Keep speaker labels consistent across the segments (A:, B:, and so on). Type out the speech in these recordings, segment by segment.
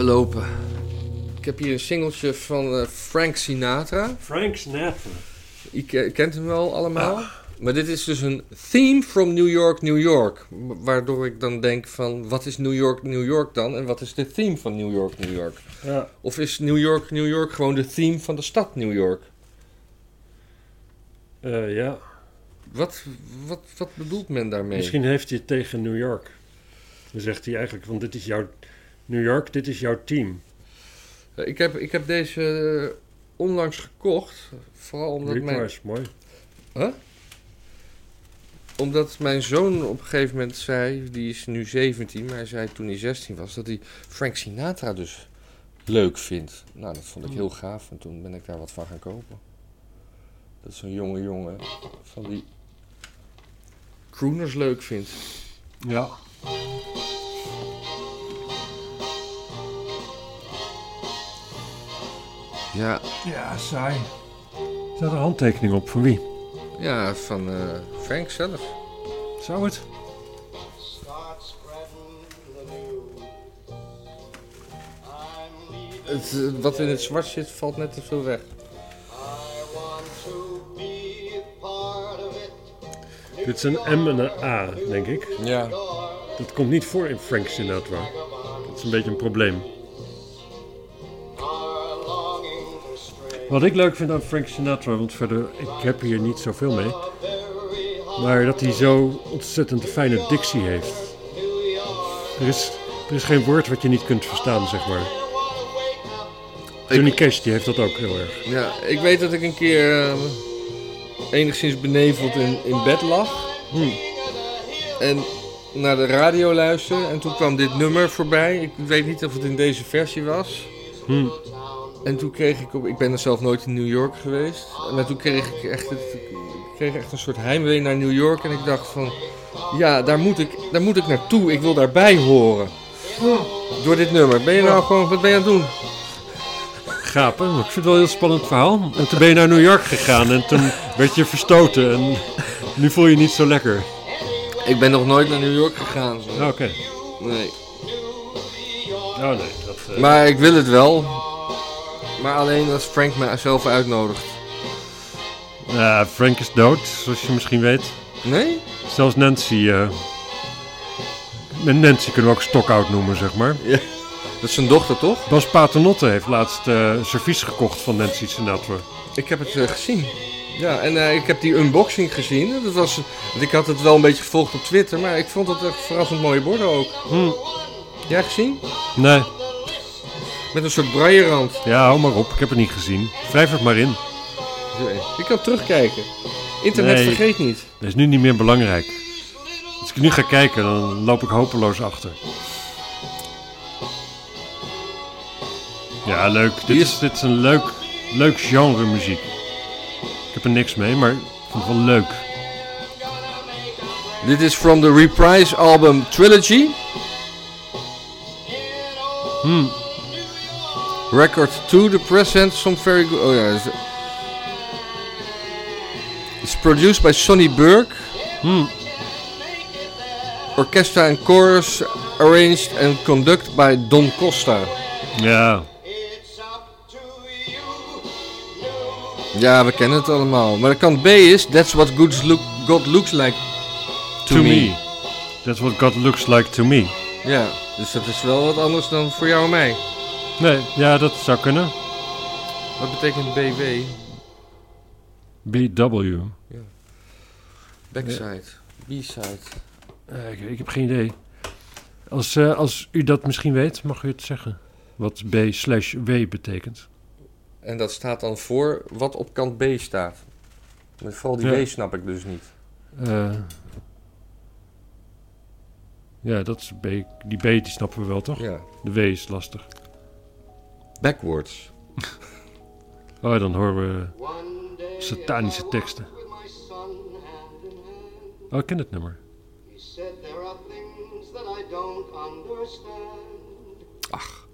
A: we lopen. Ik heb hier een singeltje van eh, Frank Sinatra.
B: Frank Sinatra.
A: Je ke- kent hem wel allemaal. Maar dit is dus een theme from New York, New York. Waardoor ik dan denk van, wat is New York, New York dan? En wat is de theme van New York, New York?
B: Ja.
A: Of is New York, New York gewoon de theme van de stad New York?
B: Eh, ja.
A: Wat, wat, wat bedoelt men daarmee?
B: Misschien heeft hij het tegen New York. Dan zegt hij eigenlijk van dit is jouw... New York, dit is jouw team.
A: Eh, Ik heb, ik heb deze eh, onlangs gekocht. Vooral omdat mijn,
B: Reprise, mooi.
A: omdat mijn zoon op een gegeven moment zei, die is nu 17, maar hij zei toen hij 16 was, dat hij Frank Sinatra dus leuk vindt. Nou, dat vond ik heel gaaf en toen ben ik daar wat van gaan kopen. Dat zo'n jonge jongen van die crooners leuk vindt.
B: Ja.
A: Ja,
B: Ja, saai. Staat er een handtekening op van wie?
A: ja van eh, Frank zelf.
B: Zou het?
A: Het, eh, wat in het zwart zit, valt net te veel weg.
B: Dit is een M en een A, denk ik.
A: Ja.
B: Dat komt niet voor in Frank Sinatra. Dat is een beetje een probleem. Wat ik leuk vind aan Frank Sinatra, want verder, ik heb hier niet zoveel mee. Maar dat hij zo ontzettend fijne dictie heeft. Er is, er is geen woord wat je niet kunt verstaan, zeg maar. Johnny Cash, die heeft dat ook heel erg.
A: Ja, ik weet dat ik een keer eh, enigszins beneveld in, in bed lag.
B: Hm.
A: En naar de radio luisterde. En toen kwam dit nummer voorbij. Ik weet niet of het in deze versie was.
B: Hm.
A: En toen kreeg ik op. Ik ben er zelf nooit in New York geweest. Maar toen kreeg ik echt, het, kreeg echt een soort heimwee naar New York. En ik dacht van. Ja, daar moet ik, daar moet ik naartoe. Ik wil daarbij horen. Door dit nummer. Ben je nou gewoon. Wat ben je aan het doen?
B: Gapen, maar ik vind het wel een heel spannend verhaal. En toen ben je naar New York gegaan en toen werd je verstoten. En nu voel je je niet zo lekker.
A: Ik ben nog nooit naar New York gegaan.
B: Oké.
A: Nee.
B: Oh nee, dat... eh,
A: Maar ik wil het wel. Maar alleen als Frank me zelf uitnodigt.
B: ja, Frank is dood, zoals je misschien weet.
A: Nee?
B: Zelfs Nancy... met Nancy kunnen we ook stokoud noemen, zeg maar.
A: Dat is zijn dochter toch?
B: Bas Paternotte heeft laatst eh servies gekocht van Nancy Sinatra.
A: Ik heb het eh, gezien. Ja, en ik heb die unboxing gezien. Dat was, ik had het wel een beetje gevolgd op Twitter, maar ik vond het echt verrassend mooie borden ook.
B: Hm.
A: Jij gezien?
B: Nee,
A: Met een soort braillerand.
B: ja, hou maar op. Ik heb het niet gezien. Wrijf het maar in.
A: Je kan terugkijken. Internet
B: Nee.
A: vergeet niet.
B: Dat is nu niet meer belangrijk. Als ik nu ga kijken, dan loop ik hopeloos achter. Ja, leuk. Dit is, dit is een leuk, leuk genre muziek. Ik heb er niks mee, maar ik vind het wel leuk.
A: Dit is from the Reprise album Trilogy.
B: Hmm.
A: Record 2, the present, some very good. Oh ja. is- It's produced by Sonny Burke.
B: Hmm.
A: Orchestra and chorus arranged and conducted by Don Costa.
B: Ja,
C: to.
A: Ja, we kennen het allemaal. Maar de kant B is That's what good, look, God looks like to,
B: to,
A: me.
B: me. That's what God looks like to me.
A: Ja, dus dat is wel wat anders dan voor jou en mij.
B: Nee, ja, dat zou kunnen.
A: Wat betekent BW?
B: BW.
A: Backside, B-side.
B: Eh, ik, ik heb geen idee. Als, eh, als u dat misschien weet, mag u het zeggen. Wat B slash W betekent.
A: En dat staat dan voor wat op kant B staat. Met vooral die
B: Ja.
A: W snap ik dus niet.
B: Eh, ja, dat is B. Die B die snappen we wel, toch?
A: Ja.
B: De W is lastig.
A: Backwards.
B: Oh, dan horen we satanische teksten. Oh, ik ken het nummer.
A: Ach,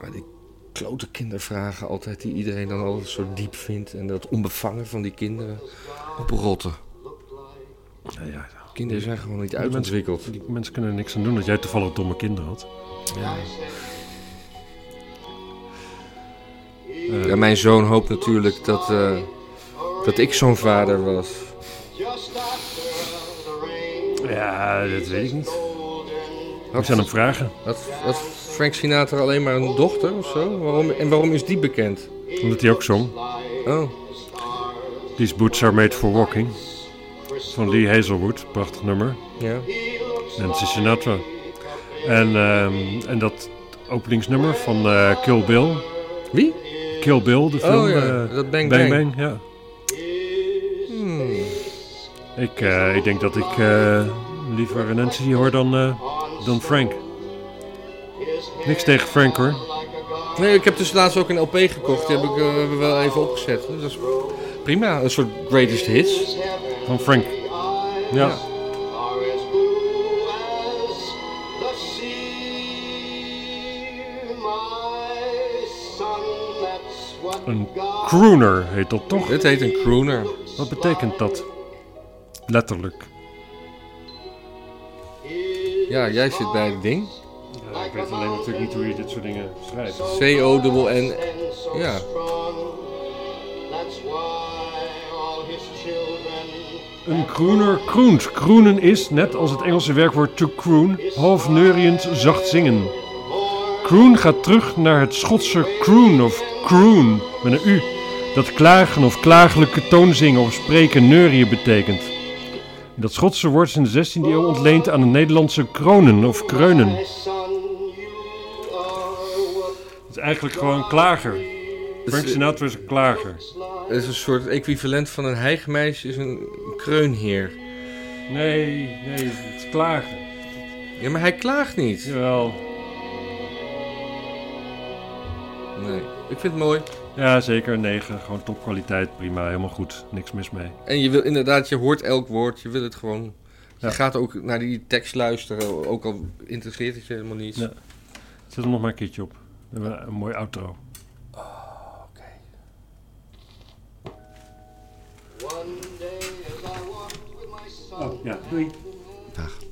A: maar die klote kindervragen altijd die iedereen dan altijd zo diep vindt. En dat onbevangen van die kinderen. Oprotten.
B: Ja, ja, ja.
A: Kinderen zijn gewoon niet
B: Die mensen-
A: uitontwikkeld.
B: Die mensen kunnen er niks aan doen dat jij toevallig domme kinderen had.
A: Ja. Ja, mijn zoon hoopt natuurlijk dat, eh, dat ik zo'n vader was.
B: Ja, dat weet ik niet. Ik
A: Had,
B: zou hem vragen.
A: had, had Frank Sinatra alleen maar een dochter of zo? Waarom, en waarom is die bekend?
B: Omdat hij ook zong.
A: Oh,
B: These Boots Are Made For Walking. Van Lee Hazelwood. Prachtig nummer.
A: ja.
B: Nancy Sinatra. En, ehm, en dat openingsnummer van eh, Kill Bill.
A: Wie?
B: Kill Bill, de film.
A: Oh ja,
B: eh,
A: dat Bang
B: Bang
A: Bang.
B: Bang, ja.
A: Hmm.
B: Ik, eh, ik denk dat ik liever Nancy hoor dan, dan Frank. Niks tegen Frank hoor.
A: Nee, ik heb dus laatst ook een LP gekocht. Die heb ik wel even opgezet. Dus dat is prima. Een soort greatest hits.
B: Van Frank. Ja. Een crooner heet dat toch?
A: Dit heet een crooner.
B: Wat betekent dat? Letterlijk.
A: Ja, jij zit bij het ding.
B: ik weet alleen natuurlijk niet hoe je dit soort dingen schrijft.
A: C-O-N-N. Ja.
B: Een crooner kroent. Kroenen is, net als het Engelse werkwoord to croon, half neuriënd zacht zingen. Croon gaat terug naar het Schotse croon of croon met een u, dat klagen of klagelijke toonzingen of spreken neurien betekent. Dat Schotse woord is in de 16e eeuw ontleend aan het Nederlandse kronen of kreunen. Het is eigenlijk gewoon klager. Frank Sinatra is een klager.
A: Het is een soort equivalent van een hijgmeisje is een kreunheer.
B: Nee, nee, het is klagen.
A: Ja, maar hij klaagt niet.
B: Jawel.
A: Nee, ik vind het mooi.
B: Ja, zeker. 9. Gewoon topkwaliteit. Prima, helemaal goed. Niks mis mee.
A: En je wil inderdaad, je hoort elk woord. Je wil het gewoon.
B: Ja.
A: Je gaat ook naar die tekst luisteren, ook al interesseert het je helemaal niet.
B: Ja. Zet er nog maar een keertje op. Een mooi outro. Oh, ja, doei.
A: Dag.